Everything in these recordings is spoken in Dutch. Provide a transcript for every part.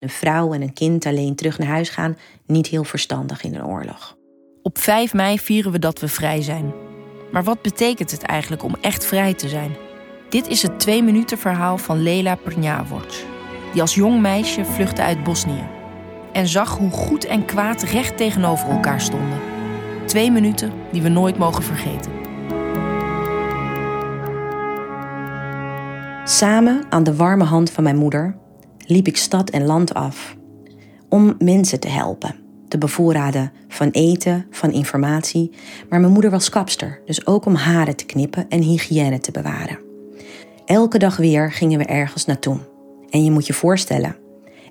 Een vrouw en een kind alleen terug naar huis gaan, niet heel verstandig in een oorlog. Op 5 mei vieren we dat we vrij zijn. Maar wat betekent het eigenlijk om echt vrij te zijn? Dit is het twee minuten verhaal van Lela Prnjavoc, die als jong meisje vluchtte uit Bosnië en zag hoe goed en kwaad recht tegenover elkaar stonden. Twee minuten die we nooit mogen vergeten. Samen aan de warme hand van mijn moeder liep ik stad en land af om mensen te helpen, te bevoorraden van eten, van informatie. Maar mijn moeder was kapster, dus ook om haren te knippen en hygiëne te bewaren. Elke dag weer gingen we ergens naartoe. En je moet je voorstellen,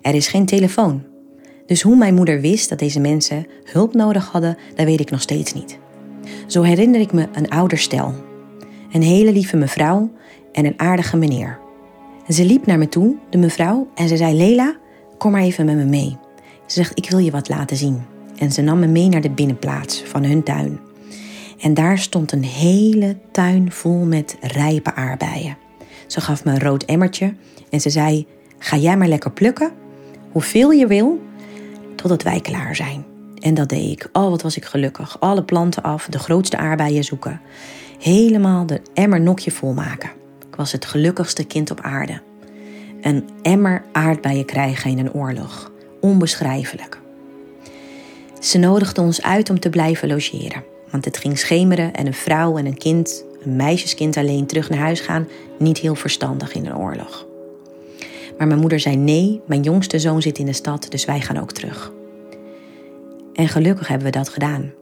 er is geen telefoon. Dus hoe mijn moeder wist dat deze mensen hulp nodig hadden, dat weet ik nog steeds niet. Zo herinner ik me een ouderstel. Een hele lieve mevrouw en een aardige meneer. Ze liep naar me toe, de mevrouw, en ze zei: Lela, kom maar even met me mee. Ze zegt: Ik wil je wat laten zien. En ze nam me mee naar de binnenplaats van hun tuin. En daar stond een hele tuin vol met rijpe aardbeien. Ze gaf me een rood emmertje en ze zei: Ga jij maar lekker plukken, hoeveel je wil, totdat wij klaar zijn. En dat deed ik. Oh, wat was ik gelukkig. Alle planten af, de grootste aardbeien zoeken. Helemaal de emmer nokje vol maken. Was het gelukkigste kind op aarde. Een emmer aardbeien krijgen in een oorlog. Onbeschrijfelijk. Ze nodigde ons uit om te blijven logeren. Want het ging schemeren en een vrouw en een kind, een meisjeskind alleen terug naar huis gaan, niet heel verstandig in een oorlog. Maar mijn moeder zei nee, mijn jongste zoon zit in de stad, dus wij gaan ook terug. En gelukkig hebben we dat gedaan.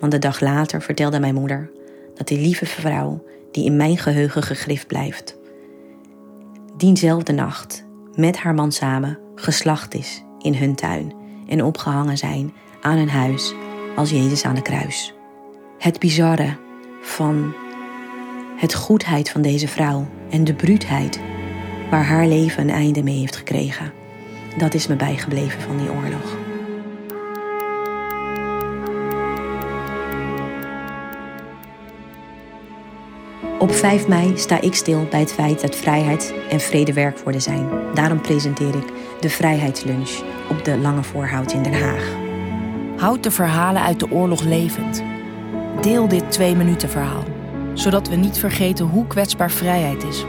Want de dag later vertelde mijn moeder dat die lieve vrouw, die in mijn geheugen gegrift blijft, diezelfde nacht met haar man samen geslacht is in hun tuin en opgehangen zijn aan hun huis als Jezus aan de kruis. Het bizarre van het goedheid van deze vrouw en de bruutheid waar haar leven een einde mee heeft gekregen. Dat is me bijgebleven van die oorlog. Op 5 mei sta ik stil bij het feit dat vrijheid en vrede werkwoorden zijn. Daarom presenteer ik de Vrijheidslunch op de Lange Voorhout in Den Haag. Houd de verhalen uit de oorlog levend. Deel dit twee minuten verhaal, zodat we niet vergeten hoe kwetsbaar vrijheid is